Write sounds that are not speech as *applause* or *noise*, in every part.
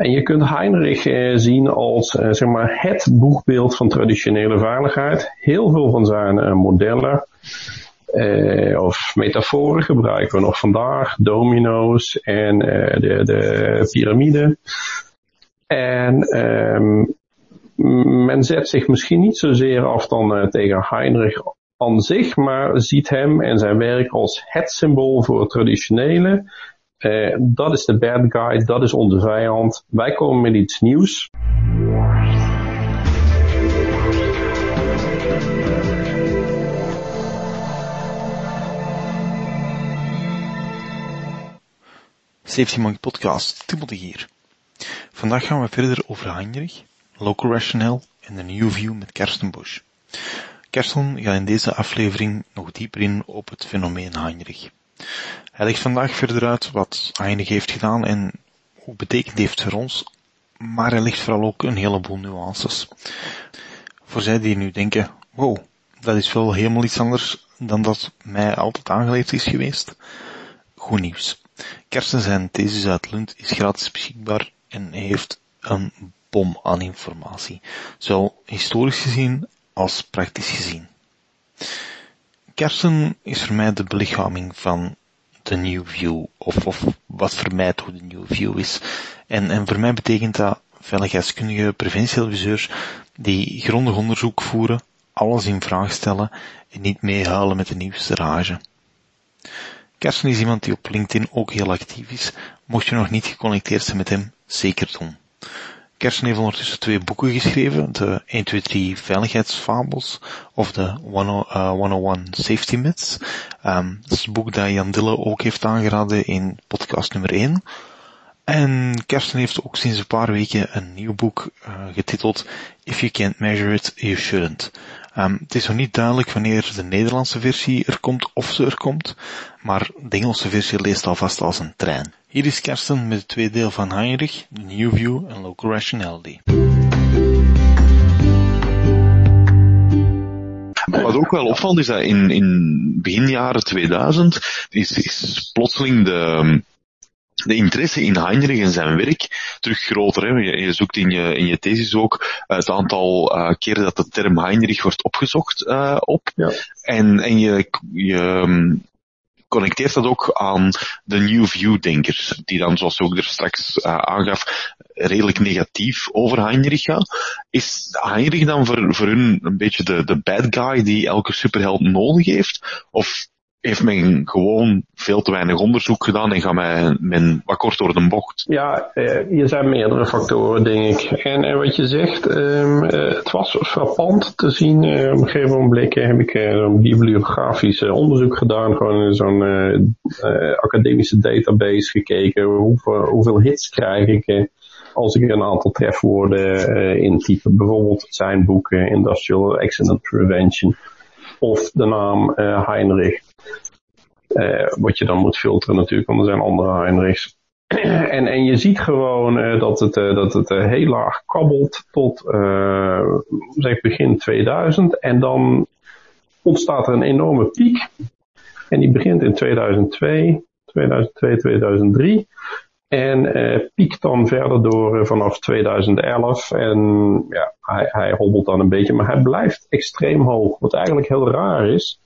En je kunt Heinrich eh, zien als eh, zeg maar het boegbeeld van traditionele veiligheid. Heel veel van zijn eh, modellen of metaforen gebruiken we nog vandaag. Domino's en de, de piramide. En ehm, men zet zich misschien niet zozeer af dan tegen Heinrich aan zich, maar ziet hem en zijn werk als het symbool voor het traditionele uh, dat is de bad guy, dat is onze vijand. Wij komen met iets nieuws. Safety Monk Podcast, Timothy hier. Vandaag gaan we verder over Heinrich, Local Rationale en de New View met Kersten Bush. Kersten gaat in deze aflevering nog dieper in op het fenomeen Heinrich. Hij legt vandaag verder uit wat Heinrich heeft gedaan en hoe betekend heeft voor ons, maar hij legt vooral ook een heleboel nuances. Voor zij die nu denken, wow, dat is wel helemaal iets anders dan dat mij altijd aangeleerd is geweest. Goed nieuws. Kersten zijn thesis uit Lund is gratis beschikbaar en heeft een bom aan informatie, zowel historisch gezien als praktisch gezien. Kersen is voor mij de belichaming van de New View, of, of wat voor mij de New View is. En, en voor mij betekent dat veiligheidskundige preventieadviseurs die grondig onderzoek voeren, alles in vraag stellen en niet meehuilen met de nieuwste rage. Kersen is iemand die op LinkedIn ook heel actief is. Mocht je nog niet geconnecteerd zijn met hem, zeker doen. Kersen heeft ondertussen twee boeken geschreven, de 1, 2, 3 veiligheidsfabels of de 101 uh, Safety Myths. Um, dat is het boek dat Jan Dille ook heeft aangeraden in podcast nummer 1. En Kersten heeft ook sinds een paar weken een nieuw boek uh, getiteld If You Can't Measure It, You Shouldn't. Um, het is nog niet duidelijk wanneer de Nederlandse versie er komt of ze er komt, maar de Engelse versie leest alvast als een trein. Hier is Kersten met het tweede deel van Heinrich, New View en Local Rationality. Wat ook wel opvalt is dat in, in begin jaren 2000 is, is plotseling de, de interesse in Heinrich en zijn werk terug groter. Hè. Je, je, zoekt in je, in je thesis ook het aantal uh, keren dat de term Heinrich wordt opgezocht uh, op. Ja. En, en je, je connecteert dat ook aan de New View-denkers, die dan, zoals ook er straks uh, aangaf, redelijk negatief over Heinrich gaan. Is Heinrich dan voor, voor hun een beetje de, de bad guy die elke superheld nodig heeft? Of heeft men gewoon veel te weinig onderzoek gedaan en gaat men, men wat kort door de bocht. Ja, eh, hier zijn meerdere factoren, denk ik. En, en wat je zegt, um, het was frappant te zien. Op een gegeven moment heb ik uh, een bibliografisch onderzoek gedaan, gewoon in zo'n academische database gekeken. Hoeveel, hoeveel hits krijg ik als ik een aantal trefwoorden intype. Bijvoorbeeld zijn boeken Industrial Accident Prevention of de naam Heinrich. Uh, wat je dan moet filteren natuurlijk, want er zijn andere Heinrichs. *clears throat* en, en je ziet gewoon uh, dat het, uh, dat het heel laag kabbelt tot zeg begin 2000. En dan ontstaat er een enorme piek. En die begint in 2002, 2002, 2003. En piekt dan verder door vanaf 2011. En ja, hij, hij hobbelt dan een beetje, maar hij blijft extreem hoog. Wat eigenlijk heel raar is.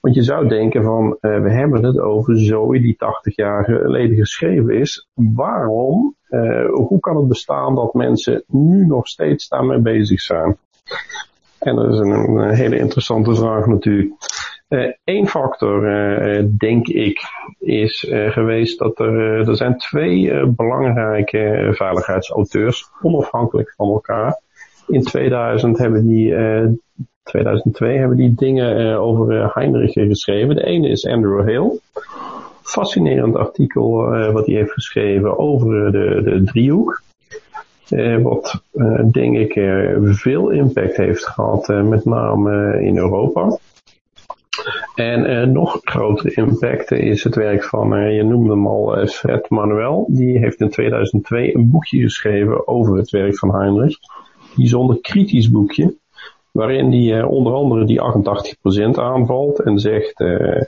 Want je zou denken van, uh, we hebben het over Zoe die 80 jaar geleden geschreven is. Waarom, uh, hoe kan het bestaan dat mensen nu nog steeds daarmee bezig zijn? En dat is een, hele interessante vraag natuurlijk. Eén uh, factor, denk ik, is geweest dat er, er zijn twee belangrijke veiligheidsauteurs, onafhankelijk van elkaar. In 2000 hebben die 2002 hebben die dingen uh, over uh, Heinrich geschreven. De ene is Andrew Hale. Fascinerend artikel uh, wat hij heeft geschreven over de, de driehoek. wat denk ik veel impact heeft gehad, met name in Europa. En nog grotere impact is het werk van, je noemde hem al, Fred Manuel. Die heeft in 2002 een boekje geschreven over het werk van Heinrich. Bijzonder kritisch boekje waarin hij uh, onder andere die 88% aanvalt en zegt, uh,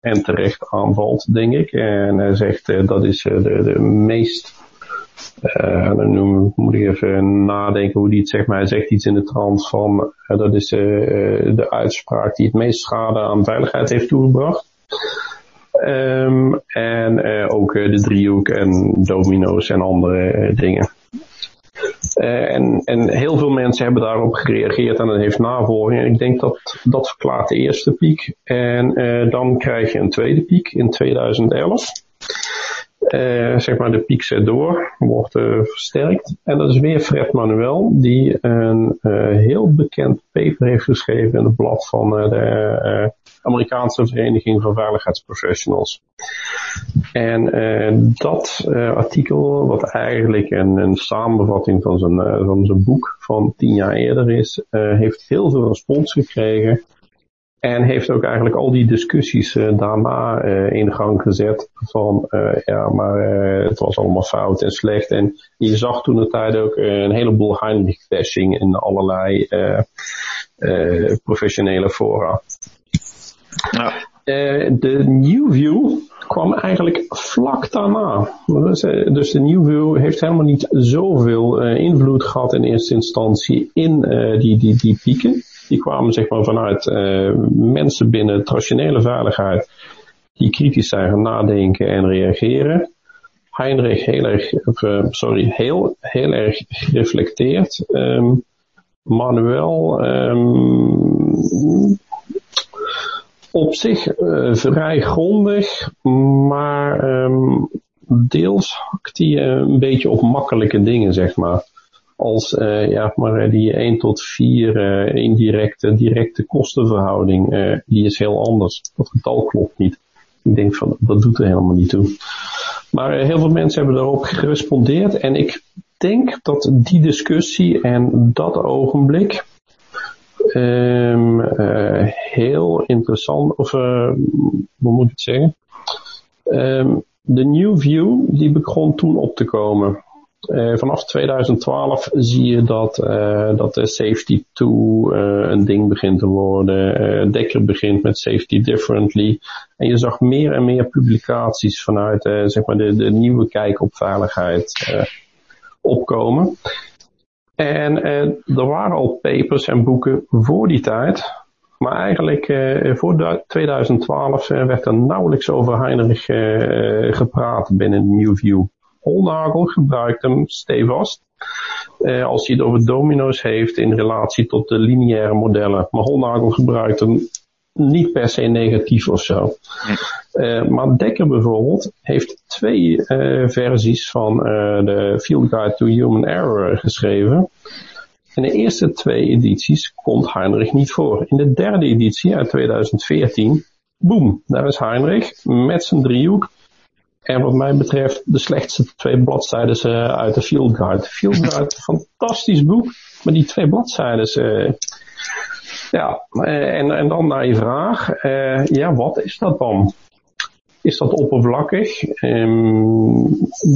en terecht aanvalt, denk ik. En hij zegt uh, dat is de, de meest dan moet ik even nadenken hoe die het zegt, maar hij zegt iets in de trant van, dat is de uitspraak die het meest schade aan veiligheid heeft toegebracht. Um, en ook de driehoek en domino's en andere dingen. En, en heel veel mensen hebben daarop gereageerd en dat heeft navolging. Ik denk dat dat verklaart de eerste piek. En dan krijg je een tweede piek in 2011. Uh, zeg maar de piek zet door, wordt versterkt. En dat is weer Fred Manuel, die een heel bekend paper heeft geschreven in het blad van de Amerikaanse Vereniging van Veiligheidsprofessionals. En dat artikel, wat eigenlijk een, een samenvatting van zijn, van zijn boek van tien jaar eerder is, heeft heel veel respons gekregen. En heeft ook eigenlijk al die discussies uh, daarna uh, in gang gezet van uh, ja, maar het was allemaal fout en slecht. En je zag toen de tijd ook een heleboel Heinrich bashing in allerlei professionele fora. Ja. de New View kwam eigenlijk vlak daarna. Dus, dus de New View heeft helemaal niet zoveel invloed gehad in eerste instantie in die, die, die pieken. Die kwamen zeg maar vanuit mensen binnen traditionele veiligheid die kritisch zijn gaan nadenken en reageren. Heinrich heel erg, sorry, heel, heel erg gereflecteerd. Um, Manuel um, op zich uh, vrij grondig, maar um, deels hakt hij een beetje op makkelijke dingen, zeg maar als uh, ja, maar die 1 tot 4 uh, indirecte, directe kostenverhouding, die is heel anders. Dat getal klopt niet. Ik denk van, dat doet er helemaal niet toe. Maar heel veel mensen hebben daarop gerespondeerd en ik denk dat die discussie en dat ogenblik um, heel interessant, of hoe moet ik het zeggen? Um, de New View, die begon toen op te komen. Uh, vanaf 2012 zie je dat, uh, dat de safety 2 uh, een ding begint te worden. Dekker begint met safety differently. En je zag meer en meer publicaties vanuit zeg maar de, de nieuwe kijk op veiligheid opkomen. En er waren al papers en boeken voor die tijd. Maar eigenlijk voor 2012 werd er nauwelijks over Heinrich gepraat binnen New View. Holnagel gebruikt hem stevast. Als hij het over domino's heeft in relatie tot de lineaire modellen. Maar Holnagel gebruikt hem niet per se negatief of zo. Uh, maar Dekker bijvoorbeeld heeft twee uh, versies van de Field Guide to Human Error geschreven. In de eerste twee edities komt Heinrich niet voor. In de derde editie uit 2014, boem, daar is Heinrich met zijn driehoek en wat mij betreft de slechtste twee bladzijden uh, uit de Field Guide. Field *laughs* Guide, fantastisch boek, maar die twee bladzijden. Uh, ja, uh, en, en dan naar je vraag. ja, wat is dat dan? Is dat oppervlakkig? Um,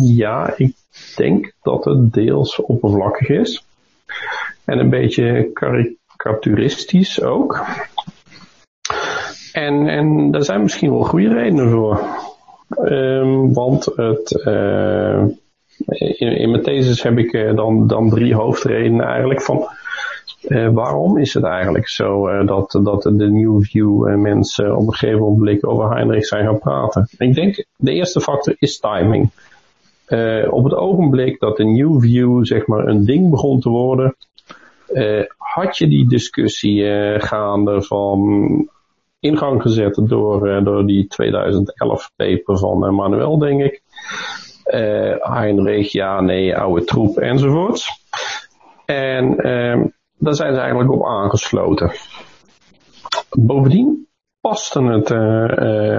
ja, ik denk dat het deels oppervlakkig is. En een beetje karikaturistisch ook. En, en daar zijn misschien wel goede redenen voor. Um, want het, uh, in, mijn thesis heb ik uh, dan, dan drie hoofdredenen eigenlijk van uh, waarom is het eigenlijk zo dat, dat de New View mensen op een gegeven moment over Heinrich zijn gaan praten. Ik denk de eerste factor is timing. op het ogenblik dat de New View zeg maar een ding begon te worden, had je die discussie gaande van ingang gezet door, door die 2011 paper van Manuel, denk ik. Heinrich, ja, nee, oude troep enzovoorts. En daar zijn ze eigenlijk op aangesloten. Bovendien paste het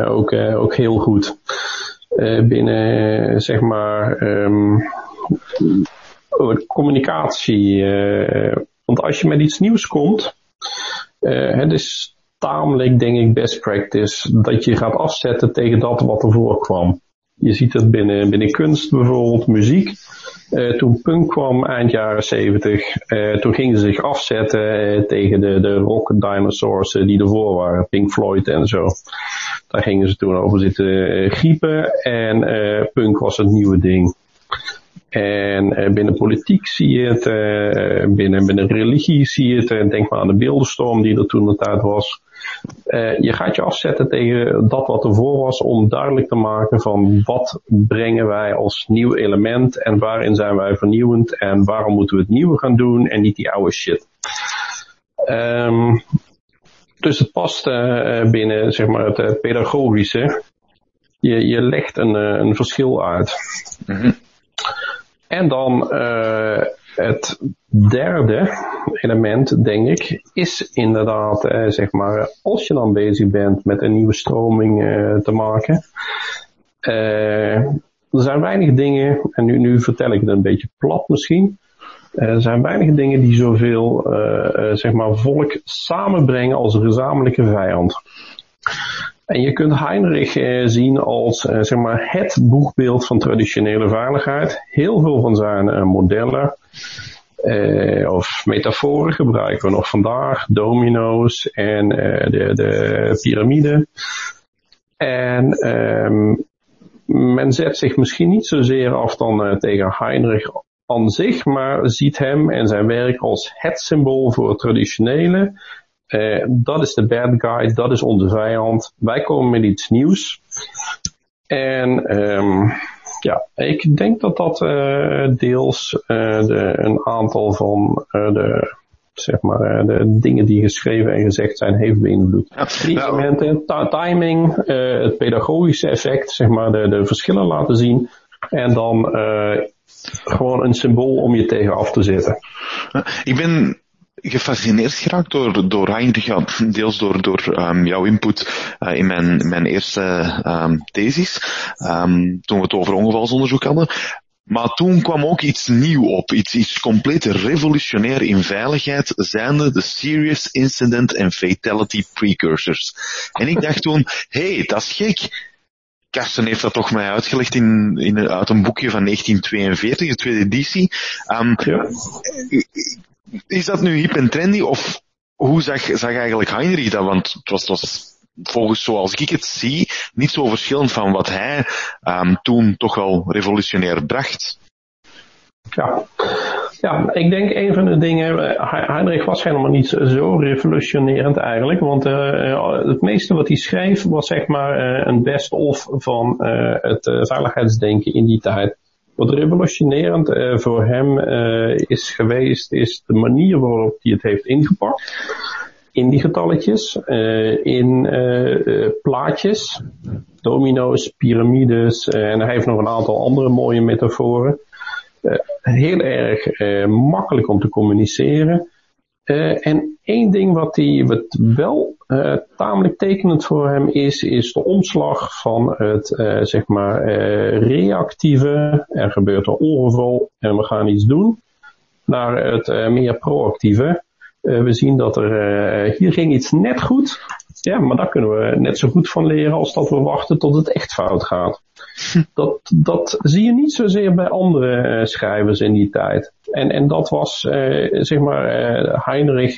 ook, ook heel goed binnen, zeg maar, um, communicatie. want als je met iets nieuws komt, het is tamelijk, denk ik, best practice dat je gaat afzetten tegen dat wat ervoor kwam. Je ziet het binnen, binnen kunst bijvoorbeeld, muziek. Uh, toen punk kwam eind jaren 70, uh, eh, toen gingen ze zich afzetten uh, tegen de, de rock dinosaurs die ervoor waren, Pink Floyd en zo. Daar gingen ze toen over zitten griepen en punk was het nieuwe ding. En binnen politiek zie je het, binnen, binnen religie zie je het. denk maar aan de beeldenstorm die er toen de tijd was. Je gaat je afzetten tegen dat wat ervoor was om duidelijk te maken van wat brengen wij als nieuw element en waarin zijn wij vernieuwend en waarom moeten we het nieuwe gaan doen en niet die oude shit. Um, dus het past uh, binnen zeg maar, het uh, pedagogische. Je, je legt een, een verschil uit. Mm -hmm. En dan het derde element, denk ik, is inderdaad, zeg maar, als je dan bezig bent met een nieuwe stroming te maken. er zijn weinig dingen, en nu, nu vertel ik het een beetje plat misschien. Er zijn weinig dingen die zoveel uh, zeg maar volk samenbrengen als een gezamenlijke vijand. En je kunt Heinrich uh, zien als zeg maar het boegbeeld van traditionele veiligheid. Heel veel van zijn modellen of metaforen gebruiken we nog vandaag. Domino's en de, de piramide. En um, men zet zich misschien niet zozeer af dan tegen Heinrich aan zich, maar ziet hem en zijn werk als het symbool voor het traditionele. Dat is de bad guy, dat is onze vijand. Wij komen met iets nieuws. En um, ja, ik denk dat dat uh, deels uh, de, een aantal van de, zeg maar, de dingen die geschreven en gezegd zijn heeft beïnvloed. Elementen, timing, het pedagogische effect, zeg maar, de, de verschillen laten zien. En dan gewoon een symbool om je tegen af te zetten. Ik ben gefascineerd geraakt door, door Heinrich, *laughs* deels door, door um, jouw input uh, in mijn, mijn eerste um, thesis, um, toen we het over ongevalsonderzoek hadden. Maar toen kwam ook iets nieuw op, iets, iets compleet revolutionair in veiligheid, zijnde de Serious Incident and Fatality Precursors. En ik dacht toen, hé, *laughs* hey, dat is gek. Karsten heeft dat toch mij uitgelegd in, in, uit een boekje van 1942, de tweede editie. Um, ja. Is dat nu hip en trendy of hoe zag, zag eigenlijk Heinrich dat? Want het was, volgens zoals ik het zie niet zo verschillend van wat hij um, toen toch wel revolutionair bracht. Ja. ja, ik denk een van de dingen, eh, Heinrich was helemaal niet zo revolutionerend eigenlijk, want uh, het meeste wat hij schreef was zeg maar een best-of van het veiligheidsdenken in die tijd. Wat revolutionerend voor hem is geweest, is de manier waarop hij het heeft ingepakt. In die getalletjes, in plaatjes, domino's, piramides en hij heeft nog een aantal andere mooie metaforen. Eh, heel erg eh, makkelijk om te communiceren. Uh, en één ding wat, die, wat wel uh, tamelijk tekenend voor hem is, is de omslag van het uh, zeg maar reactieve, er gebeurt een ongeval en we gaan iets doen, naar het meer proactieve. we zien dat er hier ging iets net goed, ja, maar daar kunnen we net zo goed van leren als dat we wachten tot het echt fout gaat. Dat, dat zie je niet zozeer bij andere uh, schrijvers in die tijd. En, en dat was, uh, zeg maar, uh, Heinrich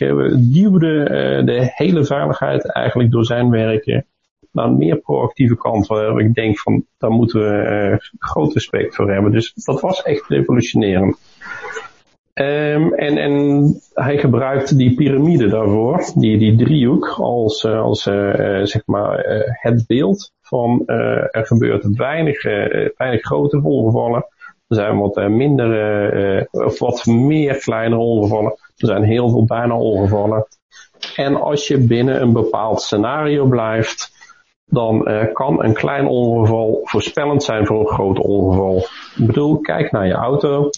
duwde de hele veiligheid eigenlijk door zijn werken naar een meer proactieve kant. Waar ik denk van, daar moeten we groot respect voor hebben. Dus dat was echt revolutionerend. Um, en, en hij gebruikt die piramide daarvoor, die, die driehoek, als, uh, als uh, zeg maar het beeld van er gebeurt weinig, weinig grote ongevallen. Er zijn wat minder, of wat meer kleinere ongevallen. Er zijn heel veel bijna ongevallen. En als je binnen een bepaald scenario blijft, dan kan een klein ongeval voorspellend zijn voor een groot ongeval. Ik bedoel, kijk naar je auto.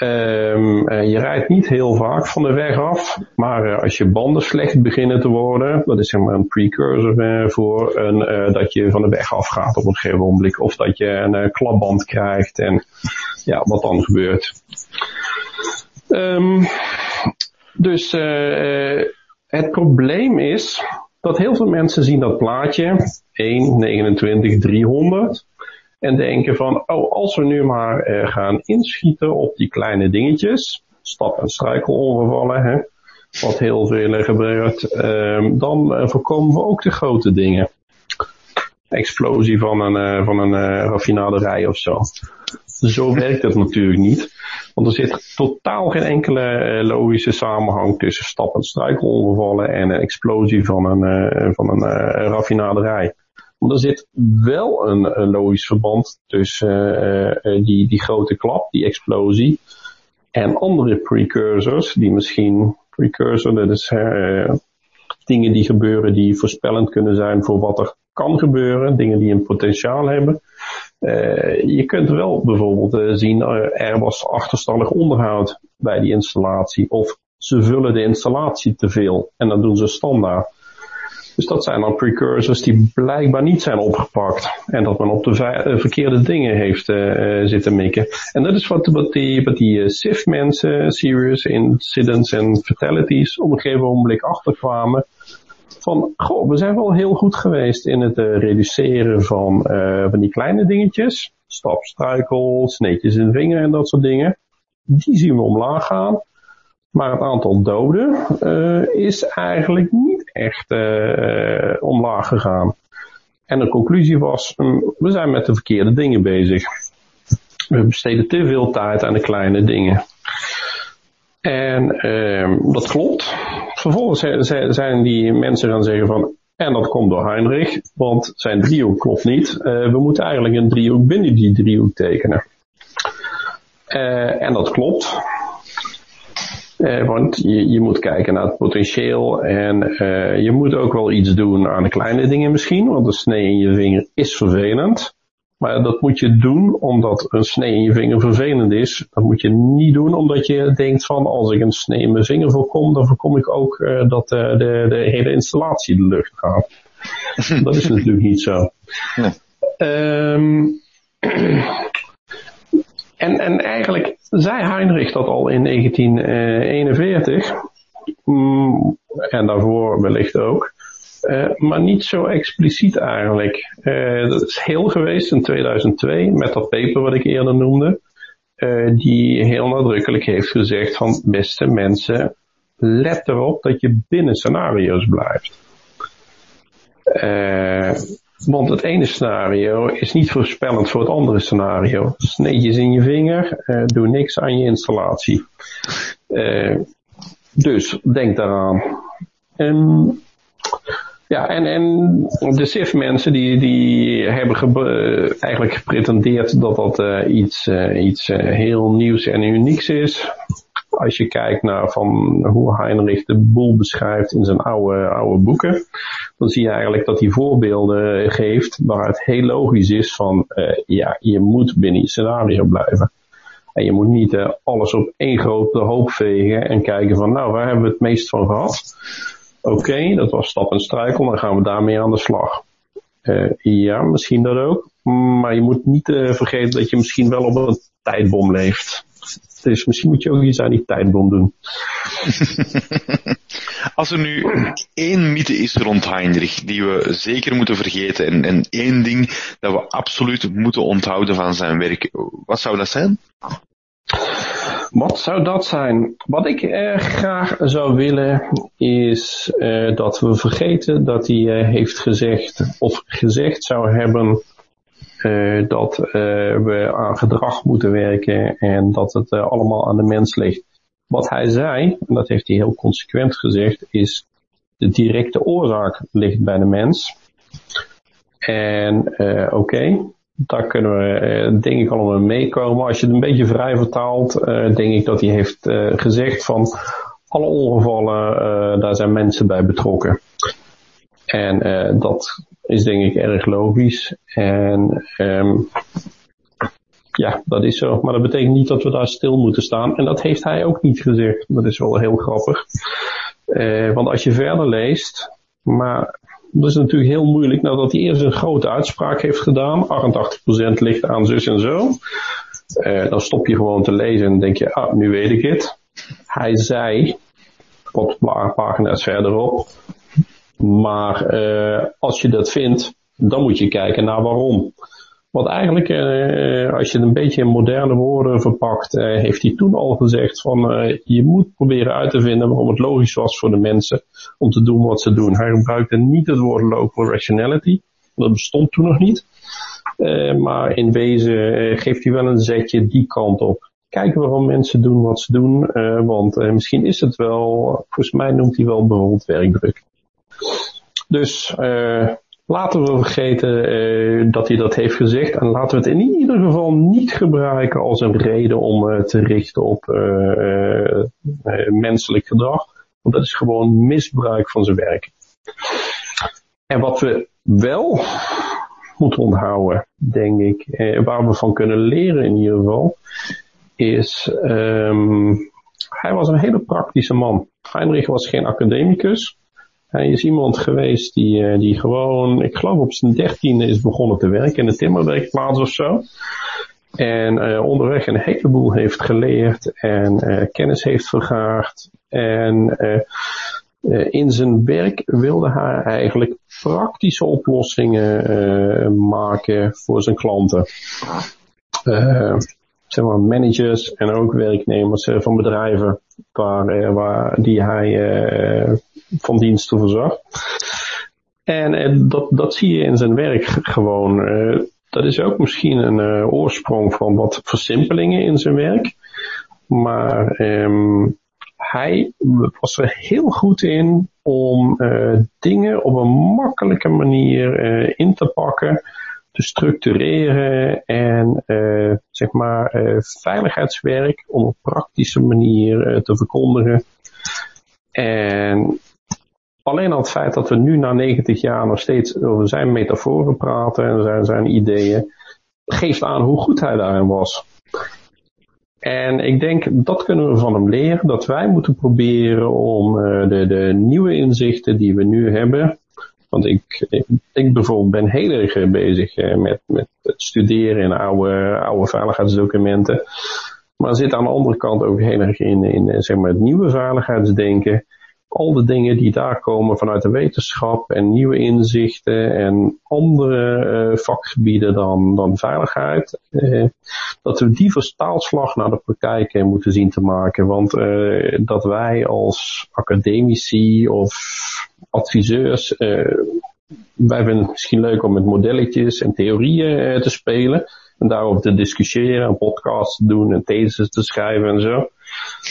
Um, je rijdt niet heel vaak van de weg af, maar uh, als je banden slecht beginnen te worden, dat is zeg maar een precursor uh, voor dat je van de weg afgaat op een gegeven moment, of dat je een klapband krijgt en ja, wat dan gebeurt. Um, dus het probleem is dat heel veel mensen zien dat plaatje 1, 29, 300 en denken van, oh, als we nu maar uh, gaan inschieten op die kleine dingetjes, stap- en struikelongevallen, hè, wat heel veel gebeurt, uh, dan uh, voorkomen we ook de grote dingen. Explosie van een, uh, van een raffinaderij of zo. zo werkt het natuurlijk niet. Want er zit totaal geen enkele logische samenhang tussen stap- en struikelongevallen en een explosie van een, van een raffinaderij. Want er zit wel een, een logisch verband tussen die, die grote klap, die explosie, en andere precursors die misschien precursor, dat is dingen die gebeuren die voorspellend kunnen zijn voor wat er kan gebeuren, dingen die een potentiaal hebben. Je kunt wel bijvoorbeeld zien, er was achterstallig onderhoud bij die installatie. Of ze vullen de installatie te veel en dan doen ze standaard. Dus dat zijn dan precursors die blijkbaar niet zijn opgepakt. En dat men op de verkeerde dingen heeft zitten mikken. En dat is wat, wat die, die SIF-mensen, Serious Incidents and Fatalities, op een gegeven moment achterkwamen van, goh, we zijn wel heel goed geweest in het reduceren van, van die kleine dingetjes. Stap, struikel, sneetjes in de vinger en dat soort dingen. Die zien we omlaag gaan. Maar het aantal doden uh, is eigenlijk niet echt omlaag gegaan. En de conclusie was, um, we zijn met de verkeerde dingen bezig. We besteden te veel tijd aan de kleine dingen. En uh, dat klopt. Vervolgens zijn die mensen gaan zeggen van, en dat komt door Heinrich, want zijn driehoek klopt niet. We moeten eigenlijk een driehoek binnen die driehoek tekenen. En dat klopt. Uh, want je, je, moet kijken naar het potentieel en je moet ook wel iets doen aan de kleine dingen misschien, want een snee in je vinger is vervelend. Maar dat moet je doen omdat een snee in je vinger vervelend is. Dat moet je niet doen omdat je denkt van als ik een snee in mijn vinger voorkom, dan voorkom ik ook uh, dat uh, de, de hele installatie de lucht gaat. *laughs* dat is natuurlijk niet zo. Nee. Um, *clears throat* en, en eigenlijk zei Heinrich dat al in 1941. Mm, en daarvoor wellicht ook. Uh, maar niet zo expliciet eigenlijk. Uh, dat is heel geweest in 2002 met dat paper wat ik eerder noemde. Uh, die heel nadrukkelijk heeft gezegd van beste mensen, let erop dat je binnen scenario's blijft. Want het ene scenario is niet voorspellend voor het andere scenario. Sneetjes in je vinger, doe niks aan je installatie. dus denk daaraan. En ja, en, en de SIF-mensen die, die hebben ge eigenlijk gepretendeerd dat dat uh, iets, uh, iets uh, heel nieuws en unieks is. Als je kijkt naar van hoe Heinrich de boel beschrijft in zijn oude, oude boeken, dan zie je eigenlijk dat hij voorbeelden geeft waar het heel logisch is van, ja, je moet binnen je scenario blijven. En je moet niet alles op één grote hoop vegen en kijken van, nou, waar hebben we het meest van gehad? Oké, dat was stap en struikel, dan gaan we daarmee aan de slag. Uh, ja, misschien dat ook. Maar je moet niet vergeten dat je misschien wel op een tijdbom leeft. Dus misschien moet je ook iets aan die tijdbom doen. *laughs* Als er nu één mythe is rond Heinrich die we zeker moeten vergeten en, en één ding dat we absoluut moeten onthouden van zijn werk, wat zou dat zijn? Wat zou dat zijn? Wat ik uh, graag zou willen is uh, dat we vergeten dat hij uh, heeft gezegd of gezegd zou hebben dat we aan gedrag moeten werken en dat het allemaal aan de mens ligt. Wat hij zei, en dat heeft hij heel consequent gezegd, is de directe oorzaak ligt bij de mens. En oké, daar kunnen we eh, denk ik allemaal meekomen. Als je het een beetje vrij vertaalt, eh, denk ik dat hij heeft eh, gezegd van alle ongevallen, daar zijn mensen bij betrokken. En dat is denk ik erg logisch. En um, ja, dat is zo. Maar dat betekent niet dat we daar stil moeten staan. En dat heeft hij ook niet gezegd. Dat is wel heel grappig. Uh, want als je verder leest, maar dat is natuurlijk heel moeilijk nadat hij eerst een grote uitspraak heeft gedaan. 88% ligt aan zus en zo. Uh, dan stop je gewoon te lezen en denk je, ah, nu weet ik het. Hij zei, wat pagina's verderop. Maar uh, als je dat vindt, dan moet je kijken naar waarom. Want eigenlijk, uh, als je het een beetje in moderne woorden verpakt, heeft hij toen al gezegd van uh, je moet proberen uit te vinden waarom het logisch was voor de mensen om te doen wat ze doen. Hij gebruikte niet het woord local rationality, dat bestond toen nog niet. maar in wezen geeft hij wel een zetje die kant op. Kijken waarom mensen doen wat ze doen, want misschien is het wel, volgens mij noemt hij wel bijvoorbeeld werkdruk. Dus laten we vergeten uh, dat hij dat heeft gezegd. En laten we het in ieder geval niet gebruiken als een reden om uh, te richten op menselijk gedrag. Want dat is gewoon misbruik van zijn werk. En wat we wel moeten onthouden, denk ik, waar we van kunnen leren in ieder geval, is um, hij was een hele praktische man. Heinrich was geen academicus. Hij is iemand geweest die, uh, die gewoon, ik geloof op zijn dertiende is begonnen te werken in de timmerwerkplaats of zo. En uh, onderweg een heleboel heeft geleerd en kennis heeft vergaard. En in zijn werk wilde hij eigenlijk praktische oplossingen maken voor zijn klanten. zeg maar managers en ook werknemers van bedrijven waar, waar die hij van diensten voorzag. En eh, dat, dat zie je in zijn werk gewoon. Eh, dat is ook misschien een uh, oorsprong van wat versimpelingen in zijn werk. Maar um, hij was er heel goed in om dingen op een makkelijke manier in te pakken, te structureren en zeg maar veiligheidswerk op een praktische manier te verkondigen. En alleen al het feit dat we nu na 90 jaar nog steeds over zijn metaforen praten en zijn, zijn ideeën, geeft aan hoe goed hij daarin was. En ik denk dat kunnen we van hem leren, dat wij moeten proberen om uh, de, de nieuwe inzichten die we nu hebben, want ik, ik, bijvoorbeeld ben heel erg bezig uh, met, met het studeren in oude, oude veiligheidsdocumenten. Maar zit aan de andere kant ook heel erg in, in zeg maar, het nieuwe veiligheidsdenken al de dingen die daar komen vanuit de wetenschap en nieuwe inzichten en andere uh, vakgebieden dan, dan veiligheid, uh, dat we die vertaalslag naar de praktijk moeten zien te maken. Want dat wij als academici of adviseurs, wij vinden het misschien leuk om met modelletjes en theorieën te spelen en daarover te discussiëren, een podcast te doen, en thesis te schrijven en zo.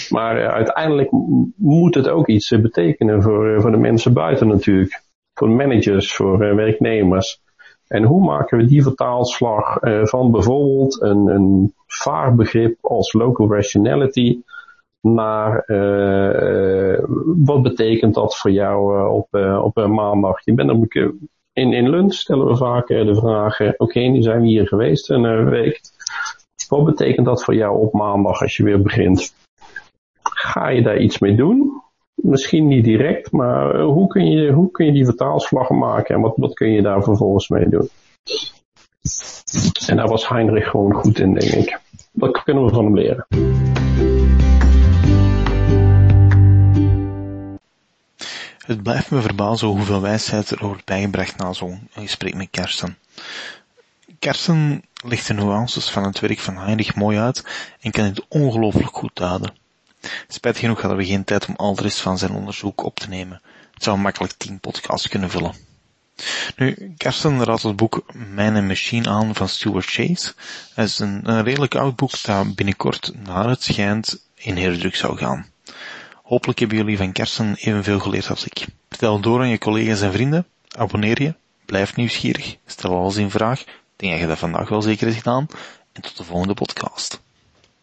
Maar uh, uiteindelijk moet het ook iets uh, betekenen voor, uh, voor de mensen buiten natuurlijk. Voor managers, voor werknemers. En hoe maken we die vertaalslag van bijvoorbeeld een, een vaarbegrip als local rationality naar wat betekent dat voor jou op, op een maandag? Je bent op in, in lunch stellen we vaak de vraag, oké, nu zijn we hier geweest een week. Wat betekent dat voor jou op maandag als je weer begint? Ga je daar iets mee doen? Misschien niet direct, maar eh, hoe kun je, hoe kun je die vertaalslag maken en wat, wat kun je daar vervolgens mee doen? En daar was Heinrich gewoon goed in, denk ik. Dat kunnen we van hem leren. Het blijft me verbazen hoeveel wijsheid er wordt bijgebracht na zo'n gesprek met Kersten. Kersten legt de nuances van het werk van Heinrich mooi uit en kan het ongelooflijk goed duiden. Spijt genoeg hadden we geen tijd om al de rest van zijn onderzoek op te nemen. Het zou makkelijk tien podcasts kunnen vullen. Nu, Karsten raadt het boek Mijn Machine aan van Stuart Chase. Het is een, een redelijk oud boek dat binnenkort naar het schijnt in herdruk zou gaan. Hopelijk hebben jullie van Kersen evenveel geleerd als ik. Vertel door aan je collega's en vrienden. Abonneer je. Blijf nieuwsgierig. Stel alles in vraag. Ik denk dat je dat vandaag wel zeker hebt gedaan. En tot de volgende podcast.